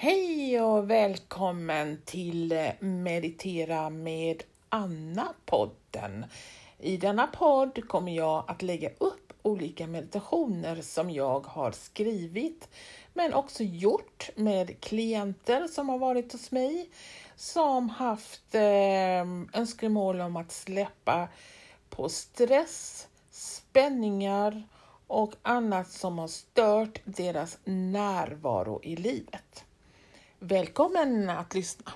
Hej och välkommen till Meditera med Anna-podden. I denna podd kommer jag att lägga upp olika meditationer som jag har skrivit men också gjort med klienter som har varit hos mig som haft eh, önskemål om att släppa på stress, spänningar och annat som har stört deras närvaro i livet. Välkommen att lyssna!